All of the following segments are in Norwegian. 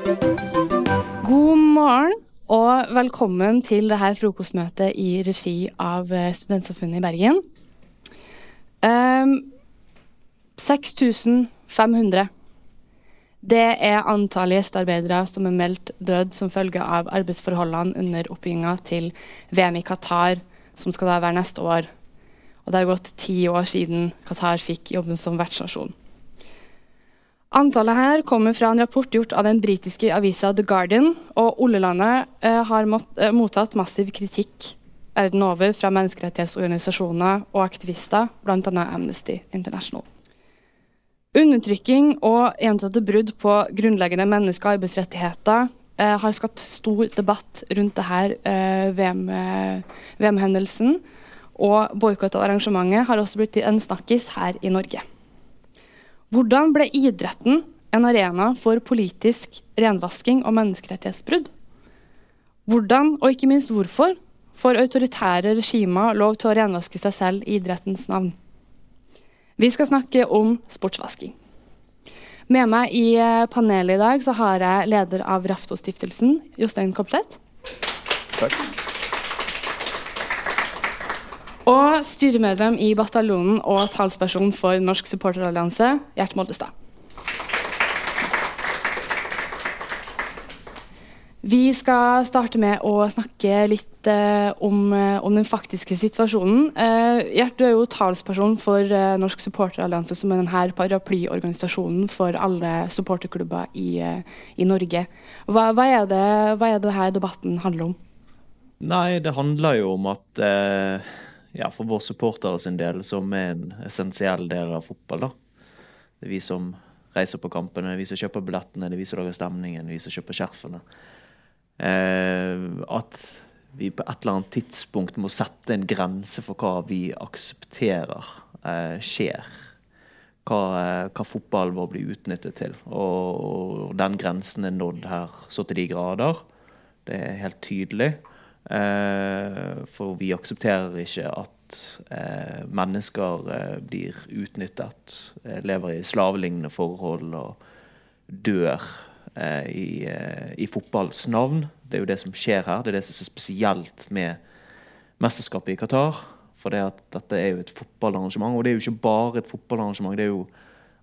God morgen og velkommen til dette frokostmøtet i regi av eh, Studentsamfunnet i Bergen. Um, 6500. Det er antallet gjestearbeidere som er meldt død som følge av arbeidsforholdene under oppbygginga til VM i Qatar, som skal da være neste år. Og det har gått ti år siden Qatar fikk jobben som vertsnasjon. Antallet her kommer fra en rapport gjort av den britiske avisa The Guardian. Og oljelandet eh, har eh, mottatt massiv kritikk verden over fra menneskerettighetsorganisasjoner og aktivister, bl.a. Amnesty International. Undertrykking og gjentatte brudd på grunnleggende menneske- og arbeidsrettigheter eh, har skapt stor debatt rundt dette VM-hendelsen. VM og boikott av arrangementet har også blitt en snakkis her i Norge. Hvordan ble idretten en arena for politisk renvasking og menneskerettighetsbrudd? Hvordan, og ikke minst hvorfor, får autoritære regimer lov til å renvaske seg selv i idrettens navn? Vi skal snakke om sportsvasking. Med meg i eh, panelet i dag så har jeg leder av Raftostiftelsen, Jostein Kopplett. Takk. Og styremedlem i bataljonen og talsperson for Norsk supporterallianse, Gjert Moldestad. Vi skal starte med å snakke litt eh, om, eh, om, den faktiske situasjonen. Eh, Gjert, du er jo talsperson for eh, Norsk supporterallianse, som er denne paraplyorganisasjonen for alle supporterklubber i, eh, i Norge. Hva, hva, er det, hva er det denne debatten handler om? Nei, det handler jo om at eh, ja, for våre supportere sin del, som er en essensiell del av fotball. da. Det er vi som reiser på kampene, det er vi som kjøper billettene, det er vi som lager stemningen, vi som kjøper skjerfene. Eh, at vi på et eller annet tidspunkt må sette en grense for hva vi aksepterer eh, skjer. Hva, eh, hva fotballen vår blir utnyttet til. Og, og den grensen er nådd her så til de grader. Det er helt tydelig. Eh, for vi aksepterer ikke at eh, mennesker eh, blir utnyttet, lever i slavelignende forhold og dør i, i fotballens navn. Det er jo det som skjer her. Det er det som er spesielt med mesterskapet i Qatar. For det at dette er jo et fotballarrangement, og det er jo ikke bare et fotballarrangement. Det er jo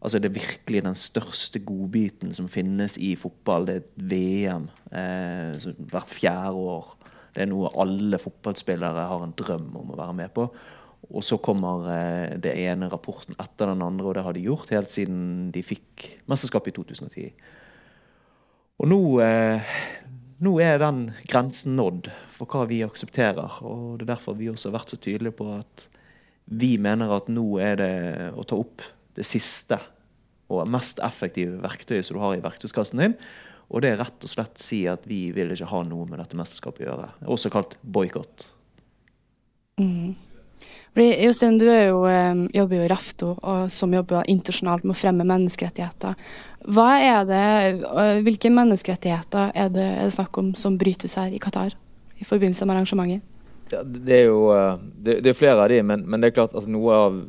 altså det er virkelig den største godbiten som finnes i fotball. Det er et VM eh, hvert fjerde år. Det er noe alle fotballspillere har en drøm om å være med på. Og så kommer eh, det ene rapporten etter den andre, og det har de gjort helt siden de fikk mesterskapet i 2010. Og nå, eh, nå, er den grensen nådd for hva vi aksepterer. Og det er derfor vi også har vært så tydelige på at vi mener at nå er det å ta opp det siste og mest effektive verktøyet som du har i verktøyskassen din, og det er rett og slett å si at vi vil ikke ha noe med dette mesterskapet å gjøre. Også kalt boikott. Mm. Jostein, du jo, um, jobber jo i Rafto, og som jobber internasjonalt med å fremme menneskerettigheter. Hva er det, hvilke menneskerettigheter er det, er det snakk om som brytes her i Qatar i forbindelse med arrangementet? Ja, det er jo det, det er flere av de, men, men det er klart altså, noe av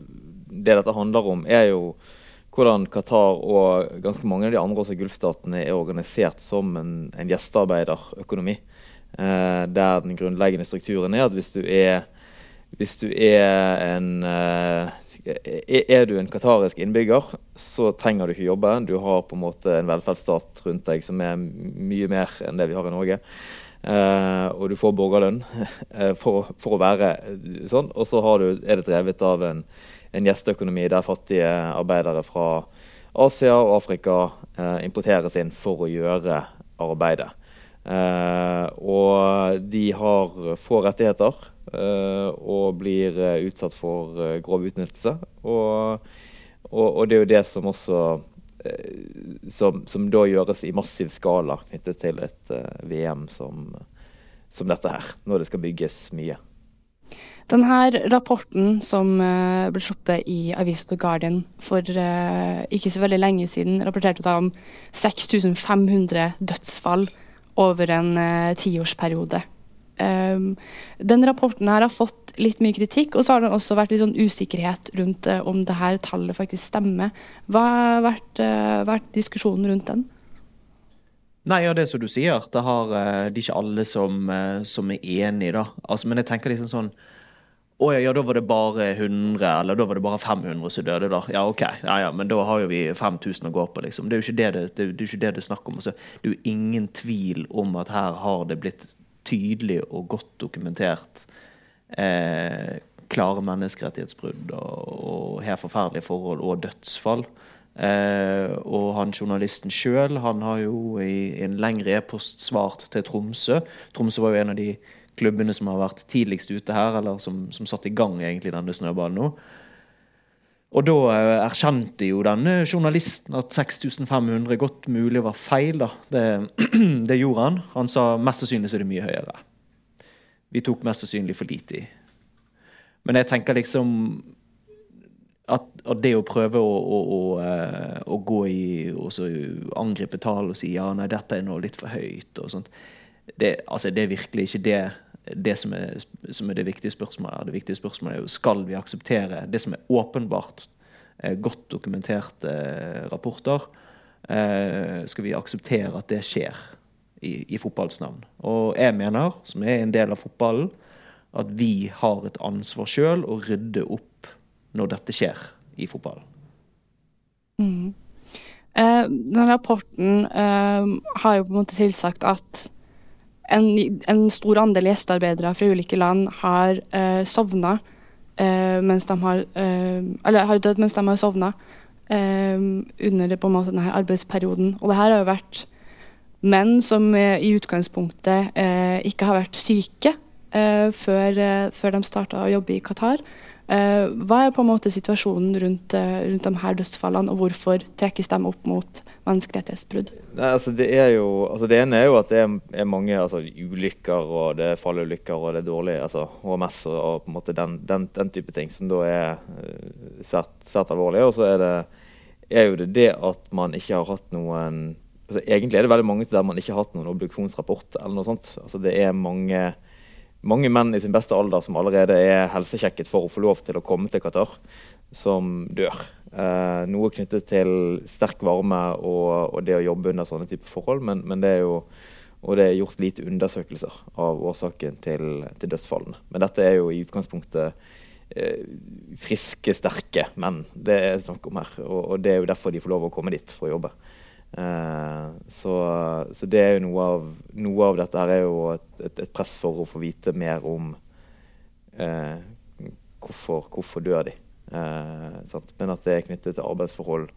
det dette handler om, er jo hvordan Qatar og ganske mange av de andre også Gulfstatene er organisert som en, en gjestearbeiderøkonomi. Eh, der den grunnleggende strukturen er at hvis du er, hvis du er en eh, er du en qatarisk innbygger, så trenger du ikke jobbe. Du har på en måte en velferdsstat rundt deg som er mye mer enn det vi har i Norge. Eh, og du får borgerlønn uh, for, for, å være sånn. Og så du, er det drevet av en, en gjesteøkonomi der fattige arbeidere fra Asia og Afrika eh, importeres inn for å gjøre arbeidet. Eh, og de har få rettigheter eh, og blir eh, utsatt for grov utnyttelse. Og, og, og, det er jo det som også som, som, da gjøres i massiv skala knyttet til et VM som, som dette her, når det skal bygges mye. Denne rapporten som uh, ble sluppet i avisa The Guardian for uh, ikke så veldig lenge siden, rapporterte da om 6500 dødsfall over en uh, tiårsperiode. Um, den rapporten her har fått litt mye kritikk, og så har det også vært litt sånn usikkerhet rundt om det her tallet faktisk stemmer. Hva har vært, vært diskusjonen rundt den? Nei, ja, det er som du sier. Det, har, eh, det er ikke alle som, eh, som er enig, da. Altså, men jeg tenker liksom sånn å ja, da var det bare 100, eller da var det bare 500 som døde, da. Ja, ok, ja, ja, men da har jo vi 5000 å gå på, liksom. Det er jo ikke det det, det, det, ikke det det er snakk om. Altså, det er jo ingen tvil om at her har det blitt tydelig og godt dokumentert eh, klare menneskerettighetsbrudd og, og helt forferdelige forhold og dødsfall. Eh, og han journalisten sjøl har jo i en lengre e-post svart til Tromsø. Tromsø var jo en av de klubbene som har vært tidligst ute her, eller som, som satte i gang egentlig denne snøballen nå. Og da eh, erkjente jo denne journalisten at 6500 godt mulig var feil. da. Det, det, gjorde han. Han sa mest sannsynlig så er det mye høyere. Vi tok mest sannsynlig for lite i. Men jeg tenker liksom at, at det å prøve å, å, å, eh, å gå i og så angripe tall og si ja, nei, dette er nå litt for høyt og sånt, det, altså, det er virkelig ikke det, det som, er, som, er, det viktige spørsmålet. Det viktige spørsmålet er jo skal vi akseptere det som er åpenbart eh, godt dokumenterte eh, rapporter. Eh, skal vi akseptere at det skjer i, i fotballens navn? Og jeg mener, som er en del av fotballen, at vi har et ansvar sjøl å rydde opp når dette skjer i fotballen. Mm. Eh, denne rapporten eh, har jo på en måte tilsagt at en, en stor andel gjestearbeidere fra ulike land har uh, sovna eh, mens de har eh, Eller har dødd mens de har sovna eh, under på en måte denne arbeidsperioden. Og det her har jo vært menn som eh, i utgangspunktet ikke har vært syke før, før de starta å jobbe i Qatar. Uh, hva er på en måte situasjonen rundt, uh, rundt de her dødsfallene, og hvorfor trekkes de opp mot menneskerettighetsbrudd? Nei, altså det, er jo, altså det ene er jo at det er, er mange altså, ulykker, og det er fallulykker, og det er dårlig altså, HMS og, og, på en måte den, den, den, type ting, som da er uh, svært, svært alvorlig. Og så er, er jo det det at man ikke har hatt noen altså Egentlig er det veldig mange der man ikke har hatt noen obduksjonsrapport eller noe sånt. Altså det er mange mange menn i sin beste alder som allerede er helsesjekket for å få lov til å komme til Qatar, som dør. Eh, noe knyttet til sterk varme og, og, det å jobbe under sånne typer forhold. Men, men, det er jo og det er gjort lite undersøkelser av årsaken til, til dødsfallene. Men dette er jo i utgangspunktet eh, friske, sterke menn det er snakk om her. Og, og, det er jo derfor de får lov å komme dit for å jobbe. Uh, så, så, det er jo noe av, noe av dette her er jo et, et, et, press for å få vite mer om eh, hvorfor, hvorfor dør de. Uh, Men at det er knyttet til arbeidsforhold,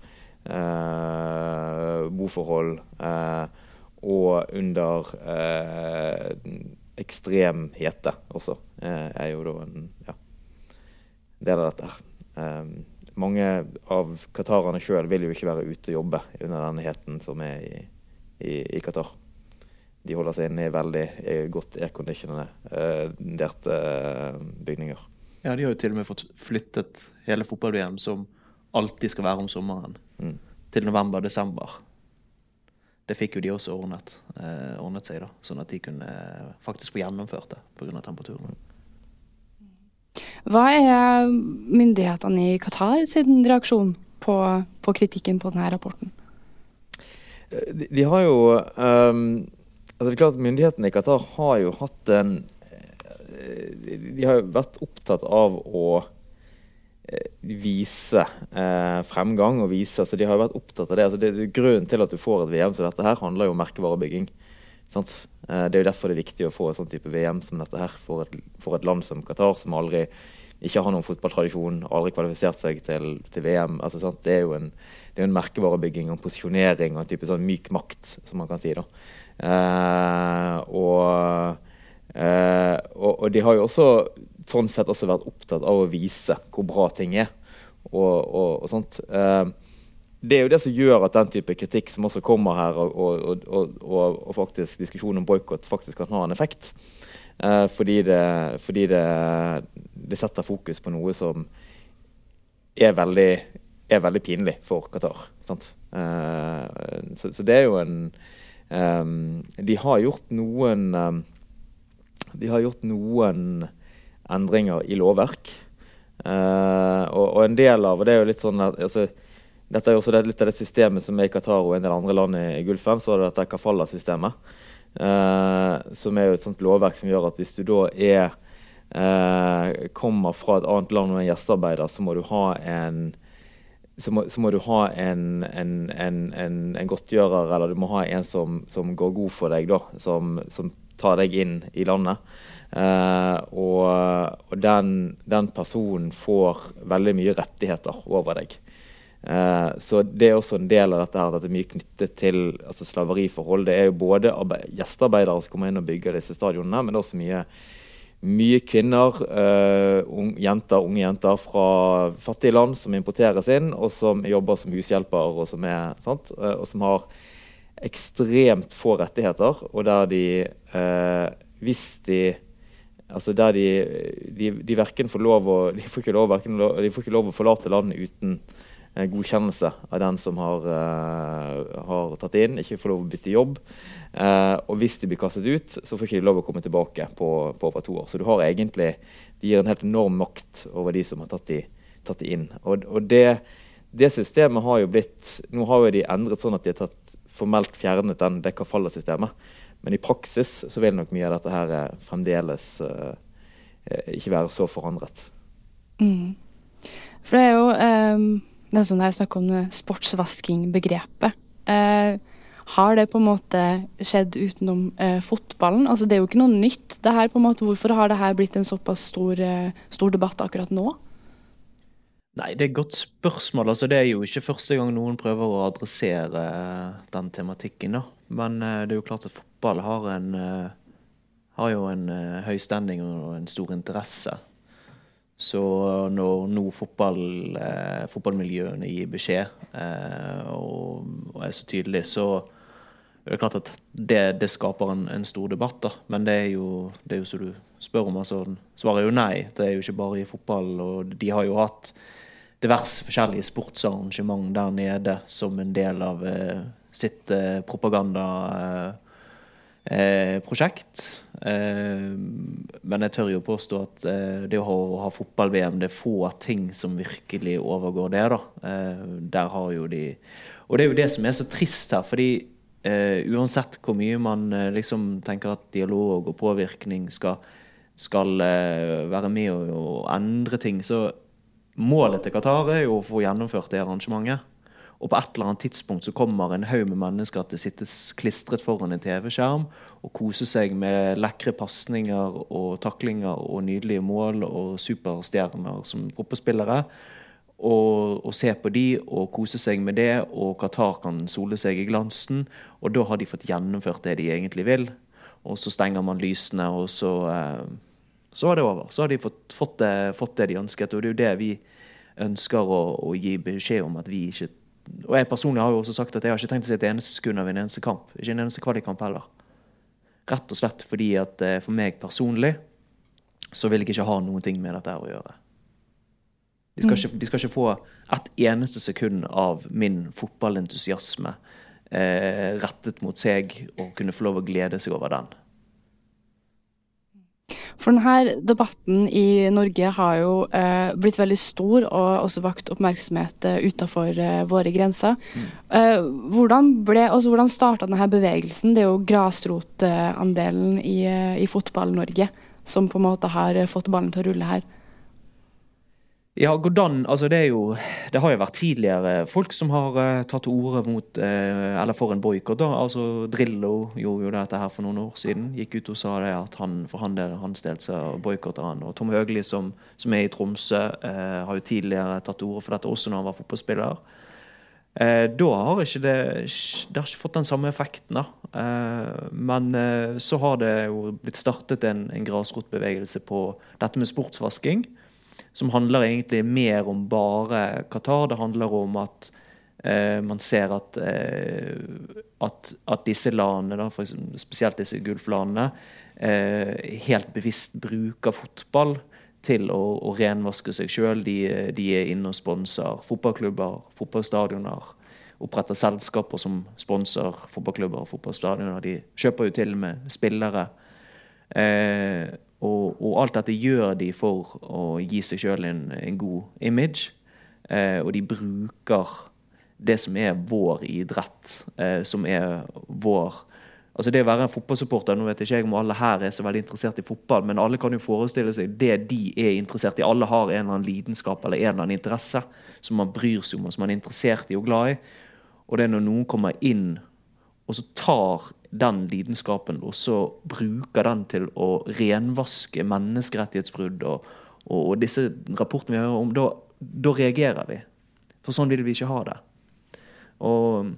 boforhold og under ekstrem hete også, er jo da en ja, del av dette her. Um, mange av qatarerne sjøl vil jo ikke være ute og jobbe under denne heten som er i, i, i Qatar. De holder seg inne i veldig godt airconditionerte uh, bygninger. Ja, de har jo til og med fått flyttet hele fotball-VM, som alltid skal være om sommeren, mm. til november-desember. Det fikk jo de også ordnet, eh, ordnet seg, da, sånn at de kunne faktisk få gjennomført det pga. temperaturen. Mm. Hva er myndighetene i Qatar sin reaksjon på, på kritikken på denne rapporten? De, de har jo um, altså det er klart Myndighetene i Qatar har jo hatt en De har jo vært opptatt av å eh, vise eh, fremgang og vise altså De har jo vært opptatt av det. altså det, Grunnen til at du får et VM som dette her, handler jo om merkevarebygging. Sant? Eh, det er jo derfor det er viktig å få en sånn type VM som dette her for et, for et, land som Qatar, som aldri ikke har noen fotballtradisjon, aldri kvalifisert seg til, til VM. Altså, det er jo en, det er en merkevarebygging og en posisjonering og en type sånn myk makt, som man kan si. da. Eh, og, eh, og, og, de har jo også sånn sett også vært opptatt av å vise hvor bra ting er. og, og sånt. Eh, det er jo det som gjør at den type kritikk som også kommer her, og, faktisk diskusjonen om boikott faktisk kan ha en effekt. Eh, fordi, det, fordi det, det, setter fokus på noe som er veldig, er veldig pinlig for Qatar. Eh, så, så, det er jo en um, De har gjort noen um, De har gjort noen endringer i lovverk. Uh, og, og, en del av og det er jo litt sånn at altså, dette er også litt av det systemet som er i Qatar og en del andre land i Gulfen. Så er det dette kafala-systemet, eh, som er jo et sånt lovverk som gjør at hvis du da er eh, kommer fra et annet land og er gjestearbeider, så må du ha en så må, så må du ha en, en, en, en, godtgjører, eller du må ha en som, som går god for deg, da, som, som tar deg inn i landet. Eh, og, og den, den, personen får veldig mye rettigheter over deg. Uh, så det er også en del av dette her, det er mye knyttet til altså slaveriforhold. Det er jo både gjestearbeidere som kommer inn og bygger disse stadionene, men det er også mye, mye kvinner, uh, unge, jenter, unge jenter fra fattige land som importeres inn, og som jobber som hushjelper, og som, er, og som har ekstremt få rettigheter, og der de, hvis de Altså der de, de, de verken får lov å, de får ikke lov, verken, de får ikke lov å forlate landet uten eh, godkjennelse av den som har, uh, har, tatt inn, ikke får lov å bytte jobb. Uh, og hvis de blir kastet ut, så får ikke de lov å komme tilbake på, på over to år. Så du har egentlig, de gir en helt enorm makt over de som har tatt de, tatt de inn. Og, og det, det, systemet har jo blitt Nå har jo de endret sånn at de har tatt formelt fjernet den, det kafalla-systemet. Men i praksis så vil nok mye av dette her eh, fremdeles uh, ikke være så forandret. Mm. For det er jo um, det er sånn her snakk om sportsvasking-begrepet. Eh, har det på en måte skjedd utenom eh, fotballen? Altså Det er jo ikke noe nytt. det her på en måte, Hvorfor har det her blitt en såpass stor, stor debatt akkurat nå? Nei, det er et godt spørsmål. Altså, det er jo ikke første gang noen prøver å adressere den tematikken. da. Men uh, det er jo klart at fotball har, en, uh, har jo en høy standing og en stor interesse. Så når nå fotball, fotballmiljøene gir beskjed og, og, er så tydelig, så er det klart at det, det skaper en, en, stor debatt. da. Men det er jo, det er jo som du spør om. altså Svaret er jo nei. Det er jo ikke bare i fotball. og De har jo hatt diverse forskjellige sportsarrangement der nede som en del av sitt eh, prosjekt. Eh, men jeg tør jo påstå at eh, det å ha, ha fotball-VM, det er få ting som virkelig overgår det. da. Der har jo de Og det er jo det som er så trist her, fordi uansett hvor mye man liksom tenker at dialog og påvirkning skal, skal være med og, endre ting, så målet til Qatar er jo å få gjennomført det arrangementet. Og på et eller annet tidspunkt så kommer en haug med mennesker til å sitte klistret foran en TV-skjerm og kose seg med lekre pasninger og taklinger og nydelige mål og superstjerner som fotballspillere. Og, og, se på de og kose seg med det, og Qatar kan sole seg i glansen. Og da har de fått gjennomført det de egentlig vil. Og så stenger man lysene, og så, eh, så er det over. Så har de fått, fått, det, fått, det, de ønsket. Og det er jo det vi ønsker å, å gi beskjed om at vi ikke og jeg personlig har jo også sagt at jeg har ikke tenkt å se et eneste sekund av en eneste kamp. Ikke en eneste kvalikkamp heller. Rett og slett fordi at eh, for meg personlig så vil jeg ikke ha noen ting med dette å gjøre. De skal, mm. ikke, de skal ikke få ett eneste sekund av min fotballentusiasme eh, rettet mot seg og kunne få lov å glede seg over den. For denne debatten i Norge har jo eh, blitt veldig stor og også vakt oppmerksomhet eh, utenfor eh, våre grenser. Mm. Eh, hvordan ble, altså, hvordan starta denne bevegelsen? Det er jo grasrotandelen i, eh, i Fotball-Norge som på en måte har fått ballen til å rulle her. Ja, Godan, altså det, er jo, det har jo vært tidligere folk som har uh, tatt til orde mot uh, eller for en boikott. Altså, Drillo gjorde jo dette her for noen år siden. Gikk ut og sa det at han for han del, hans del så boikotter han. Og Tom Høgli, som, som er i Tromsø, uh, har jo tidligere tatt til orde for dette også når han var fotballspiller. da har ikke det, det har ikke fått den samme effekten. da. men så har det jo blitt startet en, en grasrotbevegelse på dette med sportsvasking som handler egentlig mer om bare Qatar. Det handler om at eh, man ser at, eh, at, at, disse landene, da, eksempel, spesielt disse Gulflandene, eh, helt bevisst bruker fotball til å, å renvaske seg sjøl. De, de, er inne og sponser fotballklubber, fotballstadioner. Oppretter selskaper som sponser fotballklubber og fotballstadioner. De kjøper jo til med spillere. Eh, og, og, alt dette gjør de for å gi seg sjøl en, en, god image. Eh, og de bruker det som er vår idrett, eh, som er vår Altså Det å være en fotballsupporter Nå vet jeg ikke om alle her er så veldig interessert i fotball, men alle kan jo forestille seg det de er interessert i. Alle har en eller annen lidenskap eller en eller annen interesse som man bryr seg om, og som man er interessert i og glad i. Og det er når noen kommer inn og så tar den lidenskapen og så bruker den til å renvaske menneskerettighetsbrudd og, og, og disse rapportene vi hører om, da, reagerer vi. For sånn vil vi ikke ha det. Og,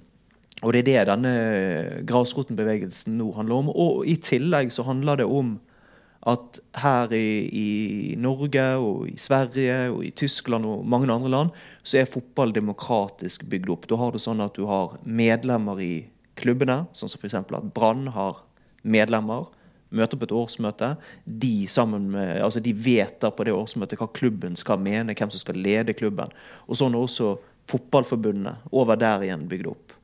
og det er det denne grasrotenbevegelsen nå handler om. Og i tillegg så handler det om at her i, i, Norge og i Sverige og i Tyskland og mange andre land så er fotball demokratisk bygd opp. Da har du sånn at du har medlemmer i klubbene, sånn som f.eks. at Brann har medlemmer. Møter på et årsmøte. De, med, altså de vedtar på det årsmøtet hva klubben skal mene, hvem som skal lede klubben. Og sånn er også fotballforbundene over der igjen bygd opp.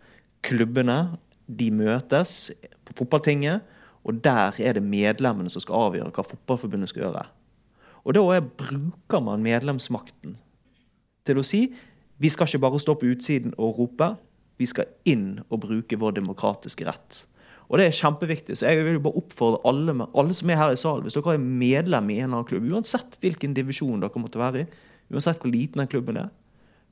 Klubbene de møtes på fotballtinget, og der er det medlemmene som skal avgjøre hva fotballforbundet skal gjøre. Og da er, bruker man medlemsmakten til å si vi skal ikke bare stå på utsiden og rope, vi skal inn og bruke vår demokratiske rett. Og det er kjempeviktig. Så jeg vil bare oppfordre alle, alle som er her i salen, hvis dere er medlem i en eller annen klubb, uansett hvilken divisjon dere måtte være i, uansett hvor liten den klubben er,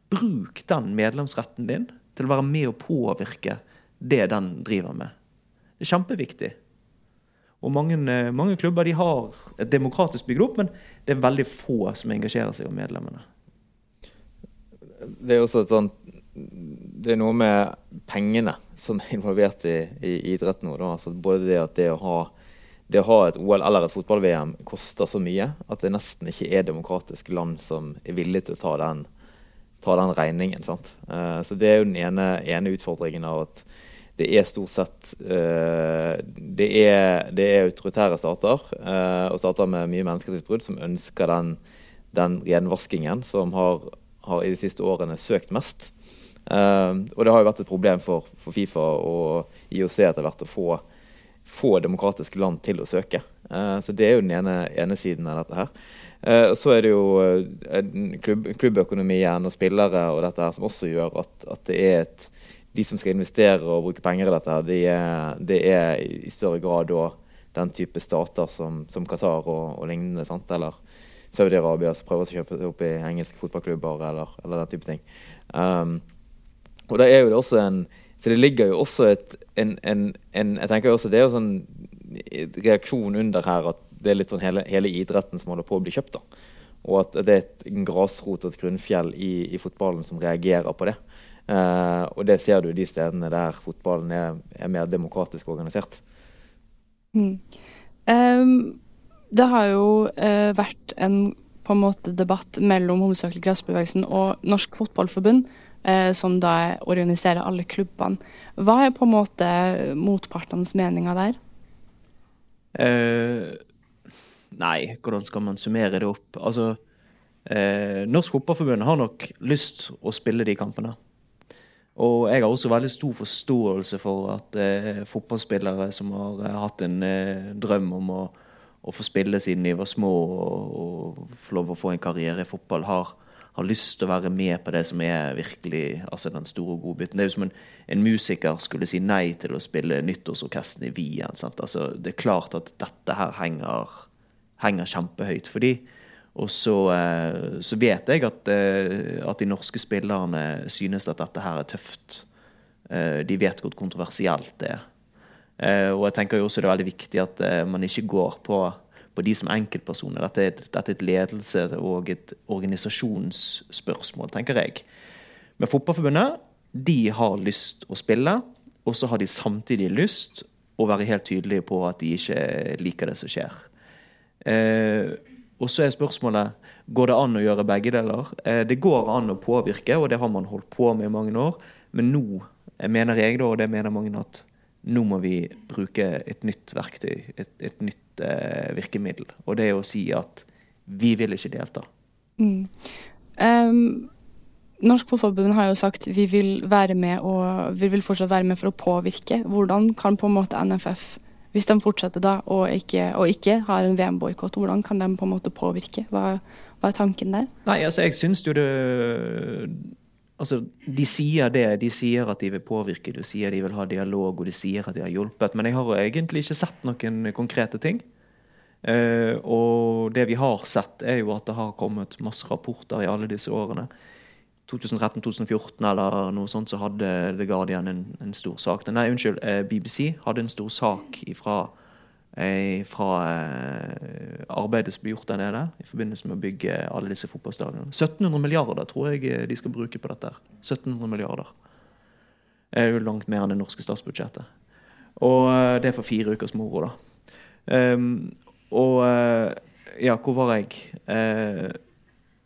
bruk den medlemsretten din til å være med og påvirke det den driver med. Det er kjempeviktig. Og mange, eh, mange klubber de har et demokratisk bygd opp, men det er veldig få som engasjerer seg om medlemmene. Det er også et sånt det er noe med pengene som er involvert i, i idrett nå. Altså både det at det å ha det å ha et OL eller et fotball-VM koster så mye at det nesten ikke er demokratiske land som er villige til å ta den ta den regningen. Uh, så Det er jo den ene, ene, utfordringen av at det er stort sett uh, det, er, det, er, autoritære stater uh, og stater med mye menneskerettighetsbrudd som ønsker den, den renvaskingen som har, har, i de siste årene søkt mest. Og det har jo vært et problem for, for Fifa og IOC etter hvert å få, få demokratiske land til å søke. så det er jo den ene, ene siden av dette her. Uh, så er det jo uh, klubb, klubbøkonomien og spillere og dette her som også gjør at, at, det er et De som skal investere og bruke penger i dette, det er, det er i større grad da den type stater som, som Qatar og, og lignende. Sant? Eller Saudi-Arabia som prøver å kjøpe opp i engelske fotballklubber eller, eller den type ting. Um, og da er jo det også en Så det ligger jo også et en, en, en Jeg tenker også det er jo sånn reaksjon under her at det er litt sånn hele, hele, idretten som holder på å bli kjøpt. da. Og at det er et, en grasrot og et grunnfjell i, i, fotballen som reagerer på det. Uh, og det ser du de stedene der fotballen er, er mer demokratisk organisert. Mm. Um, det har jo uh, vært en på en måte debatt mellom hovedsakelig gressbevegelsen og Norsk Fotballforbund, som da organiserer alle klubbene. Hva er på en måte motpartenes meninger der? Eh, Nei, hvordan skal man summere det opp? Altså, eh, Norsk Fotballforbund har nok lyst å spille de kampene. Og jeg har også veldig stor forståelse for at eh, fotballspillere som har eh, hatt en eh, drøm om å, å, få spille siden de var små og, og, få lov å få en karriere i fotball, har, har, lyst til å være med på det som er virkelig altså den store godbiten. Det er jo som en, en musiker skulle si nei til å spille nyttårsorkesten i Wien. Altså, det er klart at dette her henger henger kjempehøyt for de. Og så, eh, så vet jeg at, eh, at, de norske spillerne synes at dette her er tøft. Eh, de vet hvor kontroversielt det er. Og jeg tenker jo også det er veldig viktig at man ikke går på, på de som enkeltpersoner. Dette er, dette er et ledelse og et organisasjonsspørsmål, tenker jeg. Men Fotballforbundet de har lyst å spille, og så har de samtidig lyst å være helt tydelige på at de ikke liker det som skjer. Eh, og så er spørsmålet går det an å gjøre begge deler. Eh, det går an å påvirke, og det har man holdt på med i mange år. Men nå mener jeg, da, og det mener mange, at nå må vi bruke et nytt verktøy, et, et nytt eh, virkemiddel. Og det er å si at vi vil ikke delta. Mm. Um, Norsk Fotballforbund har jo sagt vi vil være med og vi vil fortsatt være med for å påvirke. Hvordan kan på en måte NFF hvis de fortsetter da og ikke, og ikke har en VM-boikott, hvordan kan de på en måte påvirke? Hva, hva, er tanken der? Nei, altså jeg syns jo det Altså, de sier det. De sier at de vil påvirke, de sier de vil ha dialog, og de sier at de har hjulpet. Men jeg har egentlig ikke sett noen konkrete ting. Uh, og det vi har sett, er jo at det har kommet masse rapporter i alle disse årene. 2013-2014 eller noe sånt, så hadde The Guardian en, en stor sak. Nei, unnskyld, uh, BBC hadde en stor sak ifra Eh, fra eh, arbeidet som blir gjort der nede i forbindelse med å bygge alle disse fotballstadionene. 1700 milliarder tror jeg eh, de skal bruke på dette. 1700 milliarder. Det er jo langt mer enn det norske statsbudsjettet. Og det er for fire ukers moro, da. Um, og ja, hvor var jeg? Uh,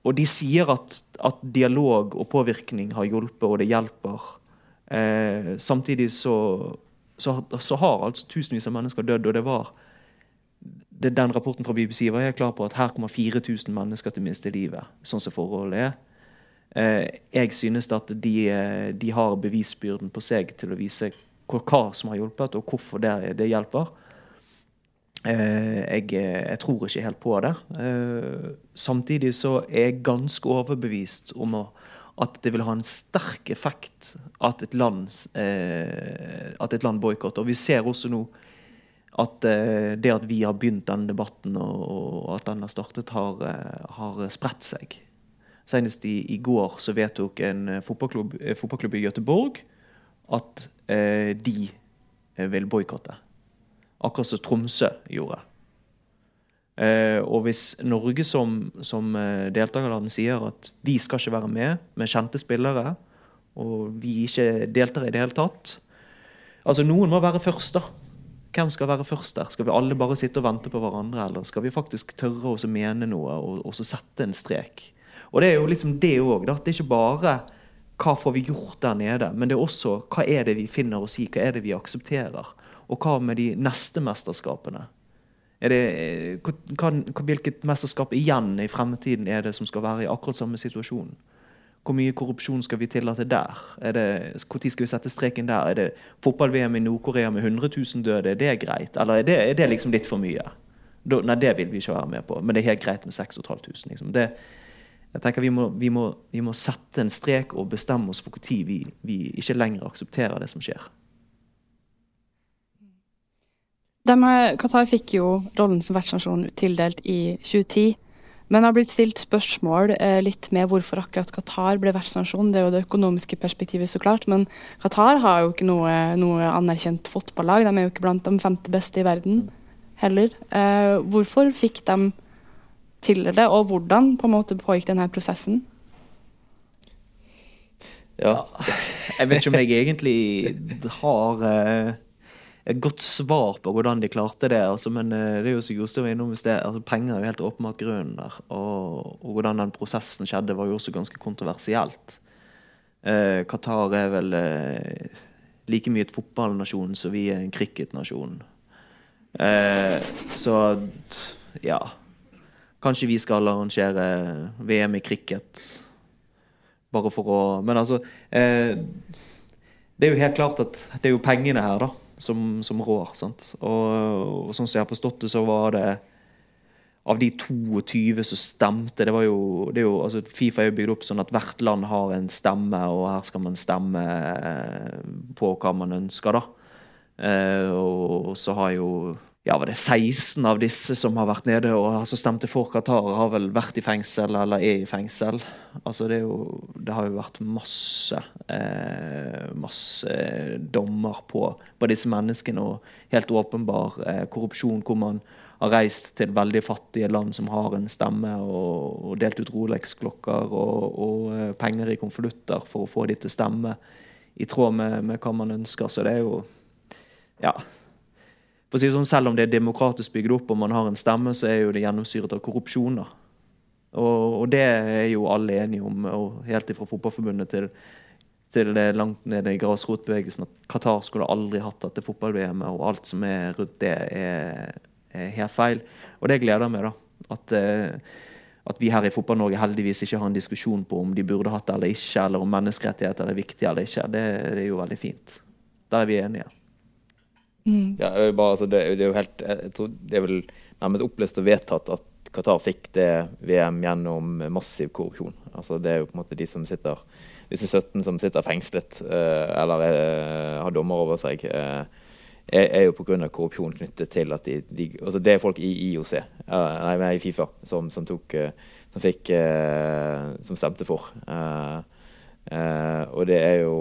og de sier at, at, dialog og påvirkning har hjulpet, og det hjelper. Uh, samtidig så så, så, har altså tusenvis av mennesker dødd. Og det var det, Den rapporten fra BBC var jeg klar på at her kommer 4000 mennesker til å miste livet. Sånn som forholdet er. Eh, jeg synes at de, eh, de, har bevisbyrden på seg til å vise hva, som har hjulpet, og hvorfor det, det hjelper. Eh, jeg, jeg, tror ikke helt på det. Samtidig så er jeg ganske overbevist om at det vil ha en sterk effekt at et land, at land boikotter. Vi ser også nå at eh, det at vi har begynt denne debatten, og, at den har startet, har, eh, har spredt seg. Senest i, i, går så vedtok en fotballklubb, eh, fotballklubb i Gøteborg at eh, de vil boikotte. Akkurat som Tromsø gjorde. Eh, og hvis Norge som, som deltakerland sier at vi skal ikke være med med kjente spillere, og vi ikke deltar i det hele tatt Altså, noen må være først, da. Hvem skal være først der? Skal vi alle bare sitte og vente på hverandre, eller skal vi faktisk tørre å mene noe og, og sette en strek? Og det er jo liksom det òg. Det er ikke bare hva får vi gjort der nede, men det er også hva er det vi finner oss i, hva er det vi aksepterer? Og hva med de neste mesterskapene? Det, hva, hvilket mesterskap igjen i fremtiden er det som skal være i akkurat samme situasjon? Hvor mye korrupsjon skal vi tillate der? Hvor tid skal vi sette streken der? Er det fotball-VM i Nord-Korea med 100 000 døde? Er det greit? Eller er det, er det liksom litt for mye? Da, nei, det vil vi ikke være med på. Men det er helt greit med 6500. Liksom. Det, jeg tenker vi må, vi, må, vi må, sette en strek og bestemme oss for når vi, vi ikke lenger aksepterer det som skjer. Qatar fikk jo rollen som vertsnasjon tildelt i 2010. Men det har blitt stilt spørsmål eh, litt med hvorfor akkurat Qatar ble vertsnasjon. Det er jo det økonomiske perspektivet, så klart. Men Qatar har jo ikke noe, noe anerkjent fotballag. De er jo ikke blant de femte beste i verden heller. Eh, hvorfor fikk de til det, og hvordan på en måte pågikk denne prosessen? Ja. Jeg vet ikke om jeg egentlig har eh et godt svar på hvordan de klarte det. Altså, men eh, det er jo som Jostein var innom i sted, altså, penger er jo helt åpenbart grunnen der. Og, og, hvordan den prosessen skjedde, var jo også ganske kontroversielt. Eh, Qatar er vel eh, like mye et fotballnasjon som vi er en cricketnasjon. Eh, så ja Kanskje vi skal arrangere VM i cricket. Bare for å Men altså eh, Det er jo helt klart at det er jo pengene her, da som, som rår. sant? Og, og, sånn som jeg har forstått det, så var det av de 22 som stemte det var jo, det er jo, altså Fifa er jo bygd opp sånn at hvert land har en stemme, og her skal man stemme eh, på hva man ønsker. da. Eh, og så har jo ja, var det 16 av disse som har vært nede og altså stemte for Qatar, har vel vært i fengsel eller er i fengsel. Altså det, jo, det har jo vært masse eh, masse dommer på, på, disse menneskene, og helt åpenbar eh, korrupsjon hvor man har reist til veldig fattige land som har en stemme, og, og delt ut Rolex-klokker og, og eh, penger i konvolutter for å få de til stemme i tråd med, med hva man ønsker. Så det er jo Ja for å si sånn, Selv om det er demokratisk bygd opp og man har en stemme, så er jo det gjennomsyret av korrupsjon. da. Og, og, det er jo alle enige om, og helt ifra Fotballforbundet til, til det langt nede i grasrotbevegelsen, at Qatar skulle aldri hatt dette fotball-VM-et, og alt som er rundt det, er, er, helt feil. Og det gleder meg, da. At, eh, at vi her i Fotball-Norge heldigvis ikke har en diskusjon på om de burde hatt det eller ikke, eller om menneskerettigheter er viktige eller ikke. Det, det er jo veldig fint. Der er vi enige. Mm. Ja, bare, altså, det, det, er jo helt jeg tror Det er vel nærmest opplest og vedtatt at Qatar fikk det VM gjennom massiv korrupsjon. Altså Det er jo på en måte de som sitter disse 17 som sitter fengslet uh, eller uh, har dommer over seg, uh, er, jo pga. korrupsjon knyttet til at de, de, altså Det er folk i IOC, nei, i Fifa, som, som, tok, som fikk Som stemte for. og det er jo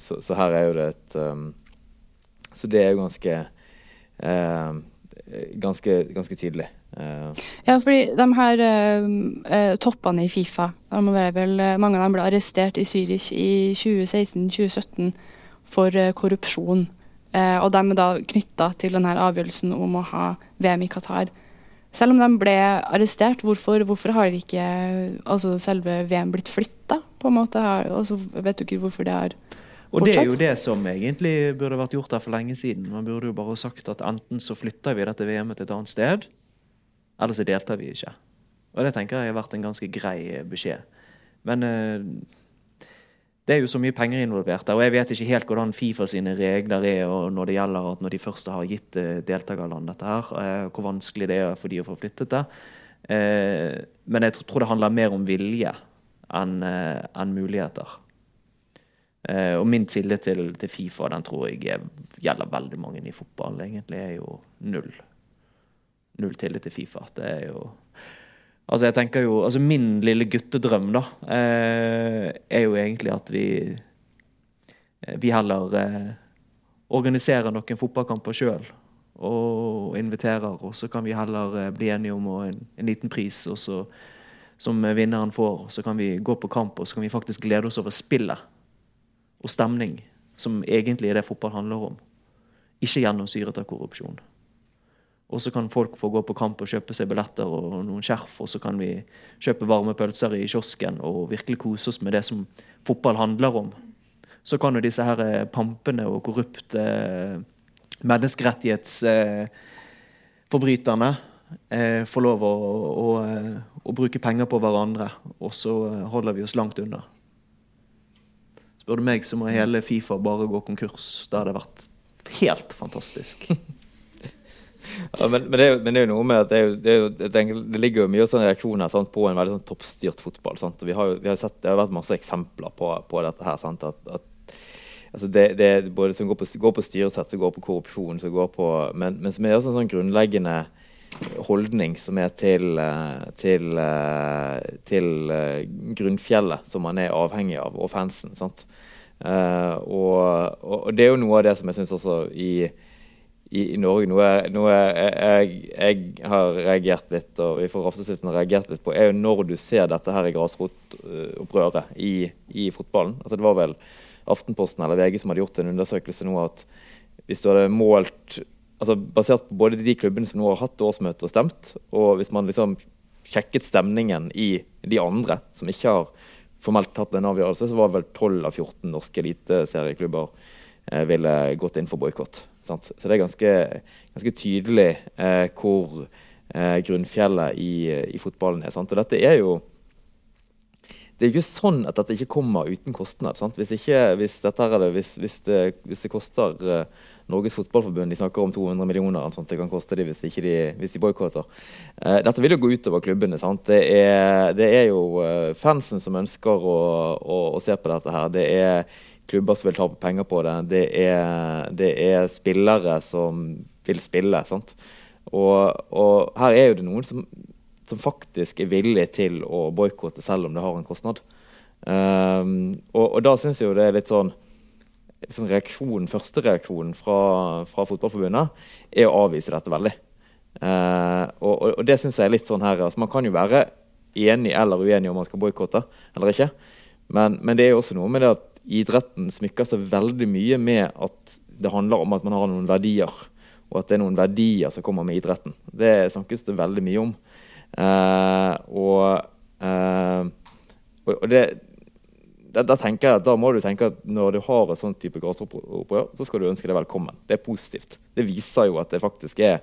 så, så, her er jo det et Så det er jo ganske ganske, ganske tydelig. Uh. Ja, fordi de her uh, toppene i Fifa, vel, mange av dem ble arrestert i Zürich i 2016-2017 for korrupsjon. og de er da knytta til denne avgjørelsen om å ha VM i Qatar. Selv om de ble arrestert, hvorfor, hvorfor har ikke altså selve VM blitt flytta? Altså, vet du ikke hvorfor det har og det er jo det som egentlig burde vært gjort der for lenge siden. Man burde jo bare sagt at enten så flytter vi dette VM-et til et annet sted, eller så deltar vi ikke. Og det tenker jeg har vært en ganske grei beskjed. Men eh, det er jo så mye penger involvert der, og jeg vet ikke helt hvordan Fifa sine regler er og når det gjelder at når de først har gitt eh, deltakerland dette her, eh, hvor vanskelig det er for de å få flyttet det. Men jeg tror det handler mer om vilje enn muligheter. Uh, og min tillit til, til, Fifa den tror jeg er, gjelder veldig mange i fotball. Egentlig er jo null. Null tillit til Fifa. Det er jo Altså, jeg tenker jo Altså, min lille guttedrøm, da, uh, er jo egentlig at vi uh, Vi heller organiserer noen fotballkamper sjøl og inviterer, og så kan vi heller bli enige om en, en liten pris, og så som vinneren får. Så kan vi gå på kamp, og så kan vi faktisk glede oss over spillet og stemning, som egentlig er det fotball handler om. Ikke gjennomsyret av korrupsjon. Og så kan folk få gå på kamp og kjøpe seg billetter og noen skjerf, og så kan vi kjøpe varme pølser i kiosken og virkelig kose oss med det som fotball handler om. Så kan jo disse her eh, pampene og korrupte eh, menneskerettighetsforbryterne eh, få lov å, å, å bruke penger på hverandre, og så holder vi oss langt unna. Spør du meg, så må hele Fifa bare gå konkurs. Det hadde vært helt fantastisk. ja, men, men, det er, men, det er jo, noe med at det, er det, jo, det ligger jo mye sånn reaksjoner sant, på en veldig sånn toppstyrt fotball. Vi har, vi har sett, det har vært masse eksempler på, på dette her. At, at altså det, det, både som går på, går på styresett, som går på korrupsjon, går på, men, men som er også en sånn grunnleggende holdning som er til, eh, til, eh, til, eh, grunnfjellet som man er avhengig av, og fansen. sant? Uh, og, og, det er jo noe av det som jeg syns også i, i, i, Norge Noe, noe jeg, jeg, har reagert litt, og vi får Aftenstyrten reagert litt på, er jo når du ser dette her i grasrotopprøret i, i fotballen. Altså Det var vel Aftenposten eller VG som hadde gjort en undersøkelse nå at hvis du hadde målt altså Basert på både de klubbene som nå har hatt årsmøte og stemt, og hvis man liksom sjekket stemningen i de andre som ikke har formelt tatt en avgjørelse, så var vel 12 av 14 norske eliteserieklubber eh, ville gått inn for boikott. Så det er ganske, ganske tydelig eh, hvor eh, grunnfjellet i, i, fotballen er. Sant? Og dette er jo det er ikke sånn at dette ikke kommer uten kostnad. Hvis, ikke, hvis, det, hvis, hvis, det, hvis, det, koster uh, Norges Fotballforbund De snakker om 200 millioner sånt, det kan koste dem hvis, de, hvis de boikotter. Uh, dette vil jo gå utover klubbene. Det er, det, er, jo uh, fansen som ønsker å, å, å, se på dette her. Det er klubber som vil tape penger på det. Det er, det er spillere som vil spille. Og, og, her er jo det noen som, som faktisk er villig til å boikotte selv om det har en kostnad. Um, og, og, da syns jeg jo det er litt sånn liksom reaksjon, Første reaksjonen fra, fra, Fotballforbundet er å avvise dette veldig. Eh, og, og, og, det syns jeg er litt sånn her altså Man kan jo være enig eller uenig om man skal boikotte eller ikke. Men, men, det er jo også noe med det at idretten smykker seg veldig mye med at det handler om at man har noen verdier. Og at det er noen verdier som kommer med idretten. Det snakkes det veldig mye om. Eh, og, eh, og, det da, da, tenker jeg da må du tenke at når du har et sånt type grasropprør, så skal du ønske det velkommen. Det er positivt. Det viser jo at det faktisk er,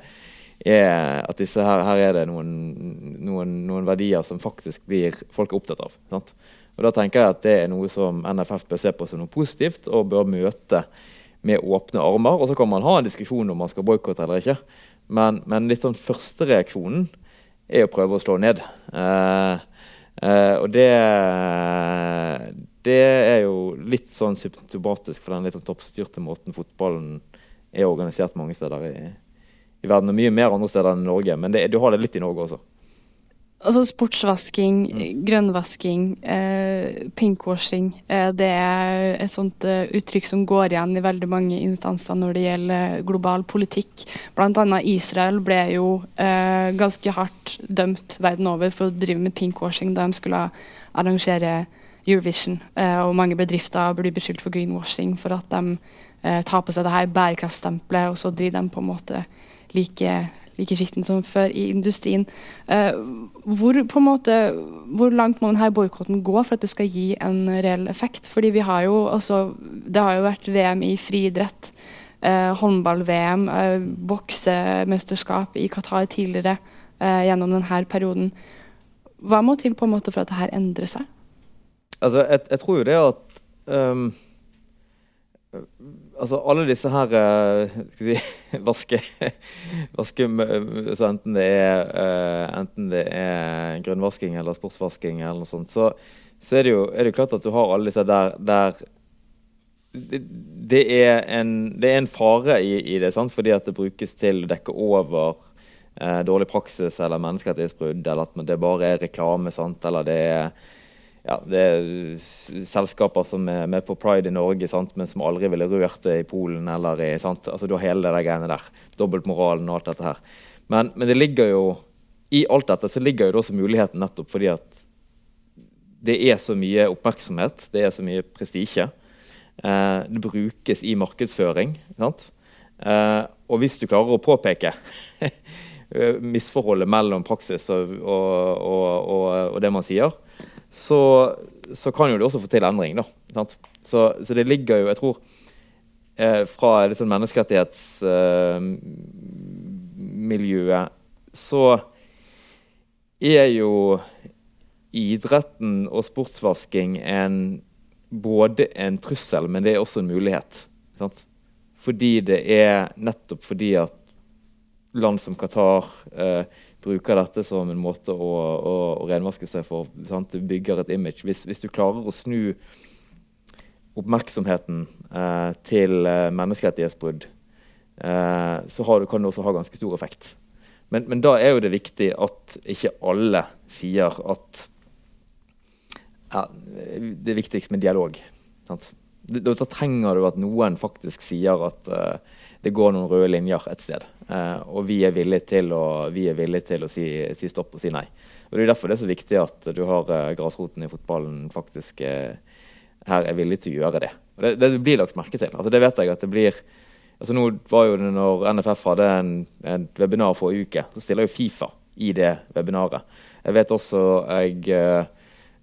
er at her, her er det noen, noen, noen, verdier som faktisk blir folk er opptatt av. Sant? Og Da tenker jeg at det er noe som NFF bør se på som noe positivt og bør møte med åpne armer. Og så kan man ha en diskusjon om man skal boikotte eller ikke. Men, men litt sånn førstereaksjonen er å prøve å slå ned. Eh, eh, og det, det er jo litt sånn symptomatisk for den litt sånn toppstyrte måten fotballen er organisert mange steder i, i verden. Og mye mer andre steder enn Norge, men det, du har det litt i Norge også. Altså sportsvasking, mm. grønnvasking, eh, pinkwashing. Eh, det er et sånt eh, uttrykk som går igjen i veldig mange instanser når det gjelder global politikk. Annet Israel ble jo eh, ganske hardt dømt verden over for å drive med pinkwashing da de skulle arrangere Eurovision. Eh, og mange bedrifter blir beskyldt for greenwashing for at de eh, tar på seg det her bærekraftstempelet, og så driver de på en måte like like skitten som før i industrien. Uh, hvor, på en måte, hvor langt må denne boikotten gå for at det skal gi en reell effekt? Fordi vi har jo, altså, Det har jo vært VM i friidrett, håndball-VM, boksemesterskap i Qatar tidligere gjennom denne perioden. Hva må til på en måte for at dette endrer seg? Altså, jeg, jeg tror jo det at um altså alle disse her uh, si, vaske, vaske så enten det er uh, enten det er grunnvasking eller sportsvasking eller noe sånt, så, så er, det jo, er det klart at du har alle disse der, der det, det, er en, det, er en, fare i, i, det, sant? fordi at det brukes til å dekke over uh, dårlig praksis eller menneskerettighetsbrudd, eller at det bare er reklame, sant? eller det er ja, det er selskaper som er med på Pride i Norge, sant? men som aldri ville rørt det i Polen. eller i, sant? Altså, Du har hele det greiene der. Dobbeltmoralen og alt dette her. Men, men, det ligger jo i alt dette så ligger jo det også muligheten nettopp fordi at det er så mye oppmerksomhet, det er så mye prestisje. Eh, det brukes i markedsføring. sant? Eh, og hvis du klarer å påpeke misforholdet mellom praksis og, og, og, og det man sier, så, så, kan jo det også få til endring. da. Så, så, det ligger jo, jeg tror, eh, fra liksom menneskerettighetsmiljøet eh, så er jo idretten og sportsvasking en, både en trussel, men det er også en mulighet. Sant? Fordi det er nettopp fordi at land som Qatar eh, bruker dette som en måte å, å, å renvaske seg for. Sant? Du bygger et image. Hvis, hvis du klarer å snu oppmerksomheten eh, til eh, menneskerettighetsbrudd, eh, så du, kan det også ha ganske stor effekt. Men, men, da er jo det viktig at ikke alle sier at ja, det er viktigst med dialog. Sant? Da, trenger du at noen faktisk sier at uh, det går noen røde linjer et sted. Uh, og vi er villige til å, villige til å si, si, stopp og si nei. Og Det er derfor det er så viktig at du har uh, grasroten i fotballen faktisk uh, her er villig til å gjøre det. Og det, det blir lagt merke til. Altså, det vet jeg at det blir altså Nå var jo det når NFF hadde en, en webinar forrige uke, så stiller jo Fifa i det webinaret. Jeg vet også jeg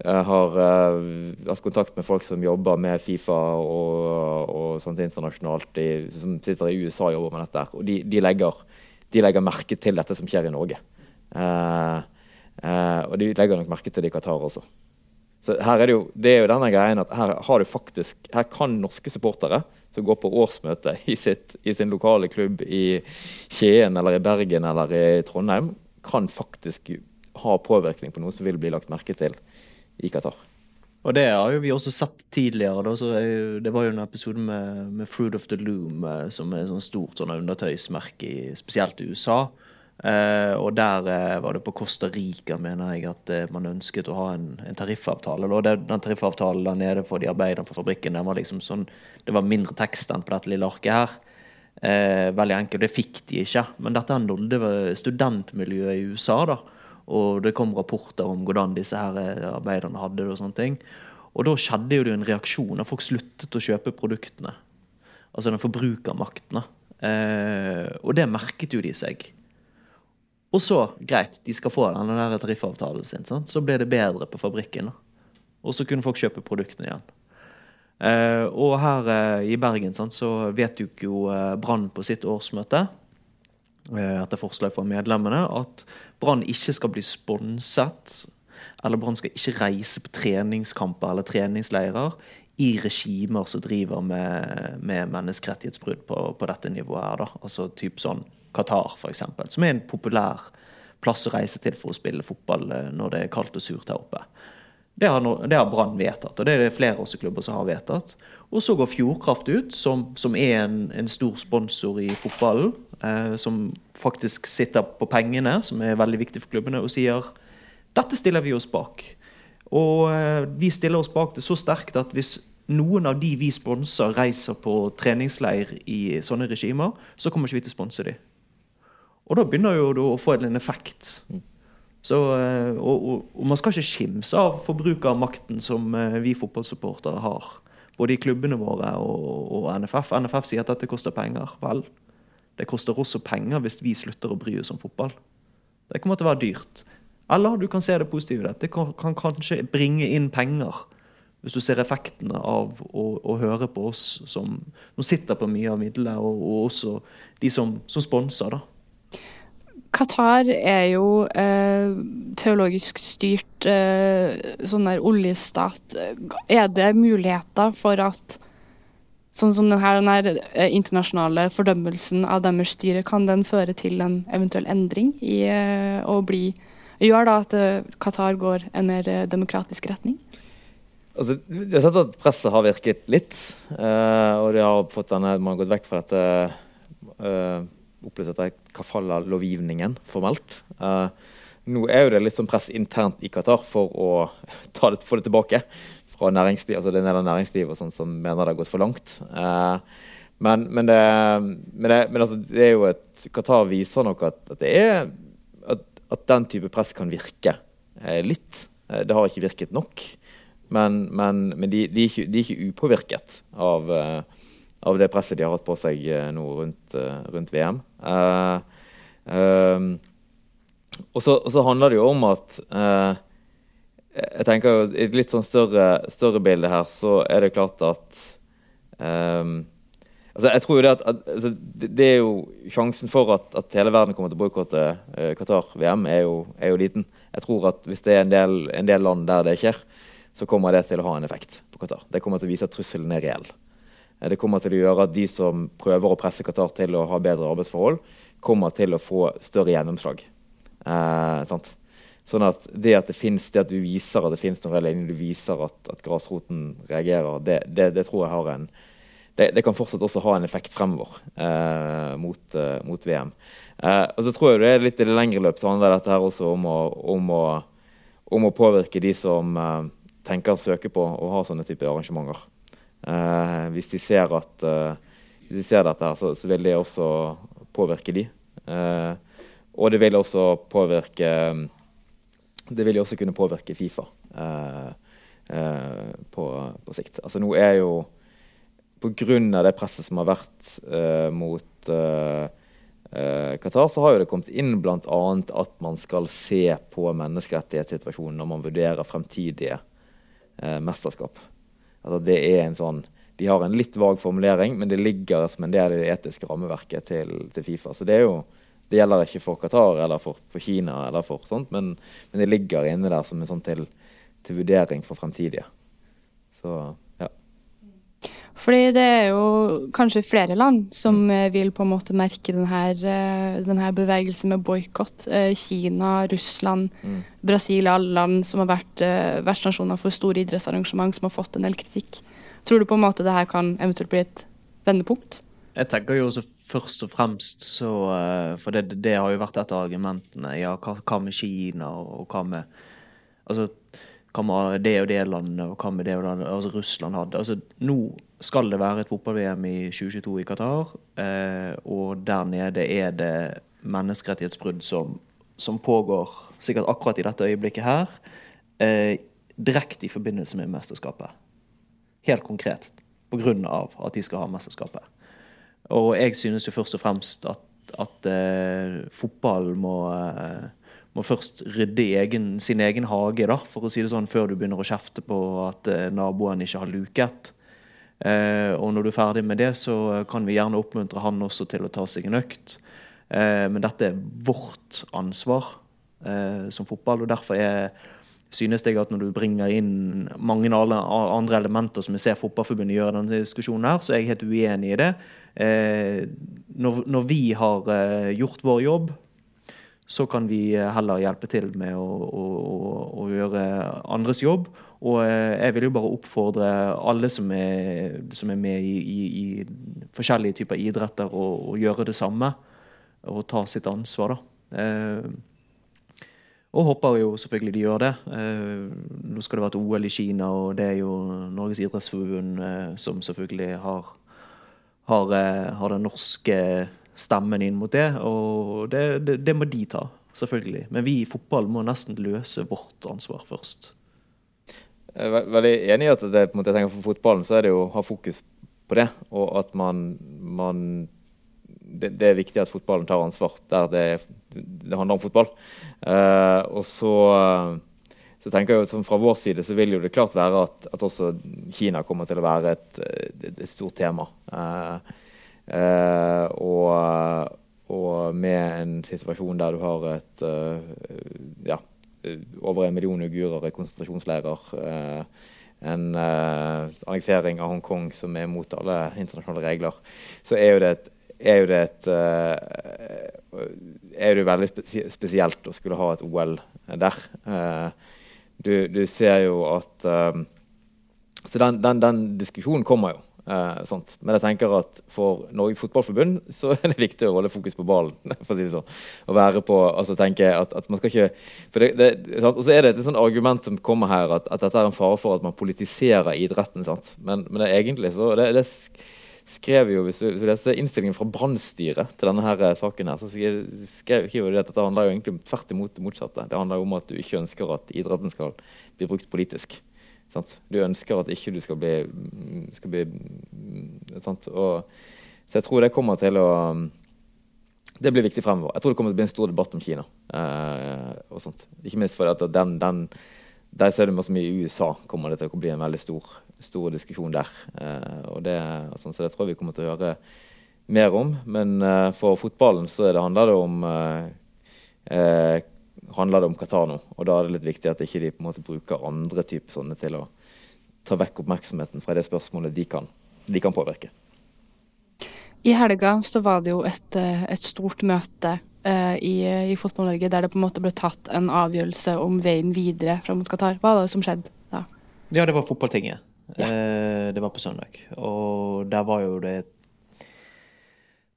jeg har uh, hatt kontakt med folk som jobber med Fifa og, og sånt internasjonalt, de, som sitter i USA og jobber med dette. Og de, de, legger, de, legger, merke til dette som skjer i Norge. Uh, uh, og de legger nok merke til det i Qatar også. Så her er det, jo, det er jo denne greien at her, faktisk, her kan norske supportere som går på årsmøte i, sitt, i sin lokale klubb i Skien eller i Bergen eller i Trondheim, kan faktisk ha påvirkning på noe som vil bli lagt merke til i Qatar. Og det har jo vi også sett tidligere. Da, det var jo en episode med, med Fruit of the Loom, eh, som er et stort sånn undertøysmerke, spesielt i USA. Eh, og der eh, var det på Costa Rica, mener jeg, at eh, man ønsket å ha en, en tariffavtale. Og det, den tariffavtalen der nede for de arbeiderne på fabrikken, var liksom sånn, det var mindre tekst enn på dette lille arket her. Eh, veldig enkelt. Det fikk de ikke. Men dette nådde studentmiljøet i USA. da, og det kom rapporter om hvordan disse her eh, arbeiderne hadde det. Og sånne ting. Og da skjedde jo det en reaksjon. Og Folk sluttet å kjøpe produktene. Altså den forbrukermakten. Eh, og det merket jo de seg. Og så, greit, de skal få der tariffavtalen sin. Sant? Så ble det bedre på fabrikken. Og så kunne folk kjøpe produktene igjen. Eh, og her eh, i Bergen sant, så vedtok jo eh, Brann på sitt årsmøte etter forslag fra medlemmene, at Brann ikke skal bli sponset, eller Brann skal ikke reise på treningskamper eller treningsleirer i regimer som driver med, med menneskerettighetsbrudd på, på, dette nivået. her da. Altså typ sånn Qatar, f.eks., som er en populær plass å reise til for å spille fotball eh, når det er kaldt og surt her oppe. Det har, no, har Brann vedtatt, og det er det flere også klubber som har vedtatt. Og så går Fjordkraft ut, som, som er en, en, stor sponsor i fotballen. Eh, som faktisk sitter på pengene, som er veldig viktig for klubbene, og sier dette stiller vi oss bak. Og eh, vi stiller oss bak det så sterkt at hvis noen av de vi sponser, reiser på treningsleir i sånne regimer, så kommer ikke vi til å sponse dem. Og da begynner jo det å få en effekt. Så, eh, og, og, og, man skal ikke skimse av forbrukermakten som eh, vi fotballsupportere har. Både i klubbene våre og, og, NFF. NFF sier at dette koster penger. Vel, det koster også penger hvis vi slutter å bry oss om fotball. Det kommer til å være dyrt. Eller du kan se det positive. i Det kan, kan kanskje bringe inn penger. Hvis du ser effektene av å, å høre på oss som, som, sitter på mye av midlene, og, og også de som, som sponser. da. Qatar er jo eh, teologisk styrt eh, sånn der oljestat. Er det muligheter for at sånn som denne, denne eh, internasjonale fordømmelsen av deres styre, kan den føre til en eventuell endring i eh, å bli Gjør da at eh, Qatar går en mer demokratisk retning? Altså, jeg har sett at presset har virket litt, og de har fått denne, man har gått vekk fra dette oppløst etter kafala-lovgivningen formelt. Uh, nå er jo det litt sånn press internt i Qatar for å det, få det tilbake fra næringsliv, altså det er næringsliv og sånn som mener det har gått for langt. Eh, men, men, det, men, det, men altså, det, er jo et Qatar viser nok at, at, er, at, at den type press kan virke eh, litt. Eh, det har ikke virket nok. Men, de, de, er ikke, de, er ikke, upåvirket av eh, av det presset de har hatt på seg eh, nå rundt, eh, rundt VM. Um, og, så, og, handler det jo om at jeg tenker jo I et litt sånn større, større, bilde her så er det klart at um, altså jeg tror jo det at, altså det, er jo Sjansen for at, at hele verden kommer til å boikotte uh, Qatar-VM, er, er, jo liten. Jeg tror at hvis det er en del, en del land der det skjer, så kommer det til å ha en effekt på Qatar. Det kommer til å vise at trusselen er reell. Eh, det kommer til å gjøre at de som prøver å presse Qatar til å ha bedre arbeidsforhold, kommer til å få større gjennomslag. Eh, sånn at det at det finnes, det at du viser at det finnes noen reelle du viser at, at grasroten reagerer, det, det, det, tror jeg har en det, det, kan fortsatt også ha en effekt fremover eh, mot, eh, mot, VM. Eh, og så tror jeg det er litt i det lengre løp handler dette her også om å, om å, om å påvirke de som eh, tenker å søke på å ha sånne typer arrangementer. Uh, hvis de ser at uh, hvis de ser dette, så, så, vil det også påvirke de. Og det vil også påvirke Det vil jo også kunne påvirke Fifa på, på, sikt. Altså nå er jo Pga. det presset som har vært mot Qatar, så har det kommet inn bl.a. at man skal se på menneskerettighetssituasjonen når man vurderer fremtidige mesterskap. Altså det er en sånn De har en litt vag formulering, men det ligger som en del i det etiske rammeverket til, til Fifa. Så det, jo, det gjelder ikke for Qatar eller for, for Kina, eller for sånt, men, men, det ligger inne der som en sånn til, til vurdering for fremtidige. Så fordi det er jo kanskje flere land som mm. Eh, vil på en måte merke denne, eh, denne bevegelsen med boikott. Eh, Kina, Russland, mm. Brasil, alle land som har vært vertsnasjoner for store idrettsarrangement, som har fått en del kritikk. Tror du på en måte det her kan eventuelt bli et vendepunkt? Jeg tenker jo også først og fremst så For det, det har jo vært et av argumentene. Ja, hva, hva med Kina, og hva med Altså hva med det og det landet, og hva med det og det altså Russland hadde. Altså, nå skal det være et fotball-VM i 2022 i Qatar, eh, og der nede er det menneskerettighetsbrudd som, som, pågår sikkert akkurat i dette øyeblikket her, eh, direkte i forbindelse med mesterskapet. Helt konkret. På grunn av at de skal ha mesterskapet. Og jeg synes jo først og fremst at, at uh, fotball må uh, må først rydde egen, sin egen hage, da, for å si det sånn, før du begynner å kjefte på at uh, naboen ikke har luket. Eh, og når du er ferdig med det, så kan vi gjerne oppmuntre han også til å ta seg en økt. Eh, men dette er vårt ansvar eh, som fotball, og derfor er, synes jeg at når du bringer inn mange andre elementer som jeg ser Fotballforbundet gjøre i denne diskusjonen, her, så er jeg helt uenig i det. Eh, når, når, vi har eh, gjort vår jobb, så kan vi heller hjelpe til med å, å, å gjøre andres jobb. Og jeg vil jo bare oppfordre alle som er, som er med i, i, i, forskjellige typer idretter, å, gjøre det samme. Og ta sitt ansvar, da. Og håper jo selvfølgelig de gjør det. nå skal det være et OL i Kina, og det er jo Norges idrettsforbund som selvfølgelig har, har, har den norske stemmen inn mot det. Og det, det, det, må de ta, selvfølgelig. Men vi i fotball må nesten løse vårt ansvar først. Jeg er veldig enig i at det, på en måte, jeg tenker for fotballen så er det jo å ha fokus på det. Og at man, man det, det, er viktig at fotballen tar ansvar der det, det handler om fotball. Uh, og så, så, tenker jeg jo Fra vår side så vil jo det klart være at, at også Kina kommer til å være et, et, et stort tema. Eh, eh, og, og, med en situasjon der du har et eh, ja, over en million uigurer i konsentrasjonsleirer. Uh, en annektering av Hongkong som er mot alle internasjonale regler. Så er jo det et, er jo det et er det veldig spesielt å skulle ha et OL der. Du, du ser jo at Så den, den, den diskusjonen kommer jo. Uh, Men jeg tenker at for Norges Fotballforbund så er det viktig å holde fokus på ballen. for å si det sånn. Å være på, altså tenke at, at man skal ikke det, det, Og så er det et sånt argument som kommer her, at, at, dette er en fare for at man politiserer idretten. sant? Men, men det, egentlig så det, det skrev jo, Hvis du leser innstillingen fra brannstyret til denne her eh, saken, her, så skriver de at dette handler jo egentlig tvert imot det motsatte. Det handler jo om at du ikke ønsker at idretten skal bli brukt politisk. Sant? Du ønsker at ikke du skal bli, skal bli og, Så jeg tror det kommer til å Det blir viktig fremover. Jeg tror det kommer til å bli en stor debatt om Kina. Eh, og sånt. Ikke minst fordi at den, den der ser du mye i USA kommer det til å bli en veldig stor, stor diskusjon der. Eh, og det, altså, så det tror jeg vi kommer til å høre mer om. Men eh, for fotballen så det handler det om eh, eh handler det om Qatar nå. Og da er det litt viktig at ikke de på en måte bruker andre typer sånne til å ta vekk oppmerksomheten fra det spørsmålet de kan, de kan påvirke. I helga så var det jo et, et stort møte uh, i, i Fotball-Norge der det på en måte ble tatt en avgjørelse om veien videre fram mot Qatar. Hva var det som skjedde da? Ja, det var fotballtinget. Ja. Uh, det var på søndag. Og der var jo det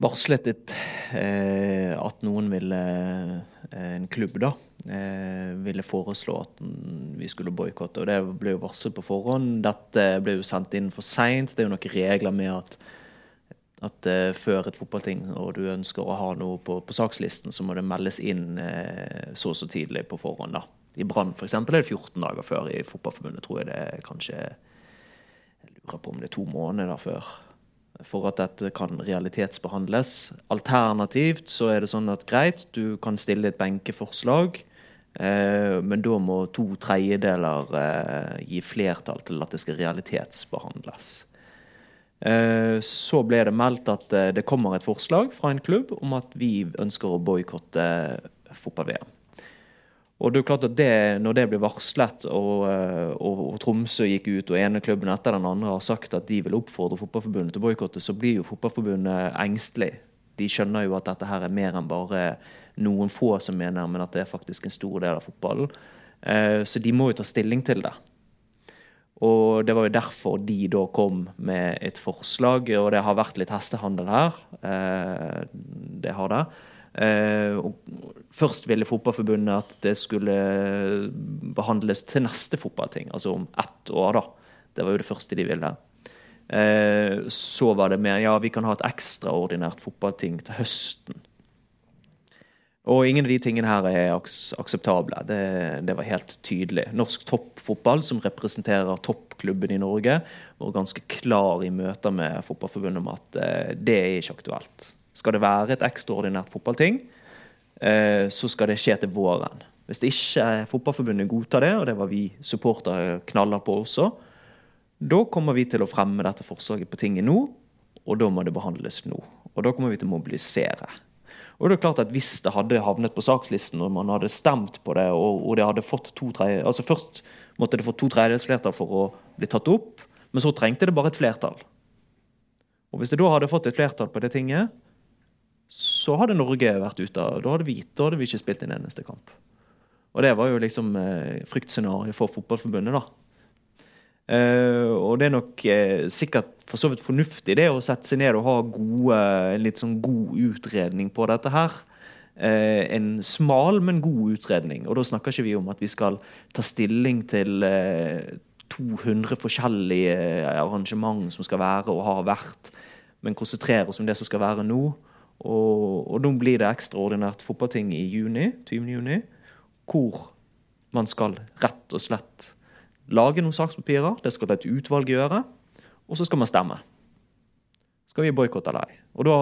varslet et, uh, at noen ville en klubb da, eh, ville foreslå at vi skulle boikotte. Og det ble jo varslet på forhånd. Dette ble jo sendt inn for seint. Det er jo noen regler med at, at før et fotballting og du ønsker å ha noe på, på sakslisten, så må det meldes inn så og så tidlig på forhånd. da. I Brann f.eks. er det 14 dager før. I Fotballforbundet tror jeg det er kanskje lurer på om det er to måneder før for at dette kan realitetsbehandles. Alternativt så er det sånn at greit, du kan stille et benkeforslag, eh, men da må to tredjedeler eh, gi flertall til at det skal realitetsbehandles. Eh, så ble det meldt at eh, det kommer et forslag fra en klubb om at vi ønsker å boikotte fotball-VM. Og det er klart at det, Når det blir varslet, og, eh, og, og, Tromsø gikk ut, og ene klubben etter den andre har sagt at de vil oppfordre Fotballforbundet til å boikotte, så blir jo Fotballforbundet engstelig. De skjønner jo at dette her er mer enn bare noen få som mener, men at det er faktisk en stor del av fotballen. Eh, så de må jo ta stilling til det. Og Det var jo derfor de da kom med et forslag, og det har vært litt hestehandel her. Eh, det har det. Eh, først ville Fotballforbundet at det skulle behandles til neste fotballting, altså om ett år. da. Det var jo det første de ville. Eh, så var det mer ja, vi kan ha et ekstraordinært fotballting til høsten. Og ingen av de tingene her er akseptable. Det, det, var helt tydelig. Norsk toppfotball, som representerer toppklubben i Norge, var ganske klar i møter med Fotballforbundet om at eh, det er ikke aktuelt. Skal det være et ekstraordinært fotballting, eh, så skal det skje til våren. Hvis det ikke Fotballforbundet godtar det, og det var vi supportere knaller på også, da kommer vi til å fremme dette forslaget på tinget nå, og da må det behandles nå. Og da kommer vi til å mobilisere. Og det er klart at Hvis det hadde havnet på sakslisten og man hadde stemt på det, og, og det hadde fått to tre, altså Først måtte det få to tredjedels flertall for å bli tatt opp, men så trengte det bare et flertall. Og Hvis det da hadde fått et flertall på det tinget, så hadde Norge vært ute. Da hadde vi, da hadde vi ikke spilt en eneste kamp. Og det var jo liksom eh, fryktscenarioet for Fotballforbundet, da. Eh, og det er nok eh, sikkert for så vidt fornuftig det å sette seg ned og ha gode, en litt sånn god utredning på dette her. Eh, en smal, men god utredning. Og da snakker ikke vi om at vi skal ta stilling til 200 forskjellige arrangement som skal være og har vært, men konsentrere oss om det som skal være nå. Og, og nå blir det ekstraordinært fotballting i juni, 20. juni, hvor man skal rett og slett lage noen sakspapirer. Det skal et utvalg gjøre. Og så skal man stemme. Skal vi boikotte eller ei? Og da,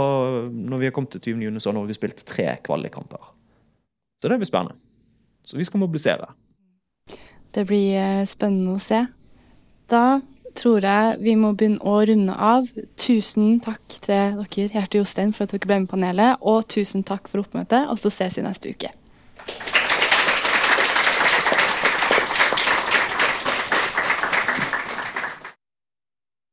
når vi har kommet til 20. juni, så har Norge spilt tre kvalikkamper. Så det blir spennende. Så vi skal mobilisere. Det blir eh, spennende å se. Da tror jeg vi må begynne å runde av. Tusen takk til dere, Hjerte Jostein, for at dere ble med i panelet. Og tusen takk for oppmøtet, og så ses vi neste uke.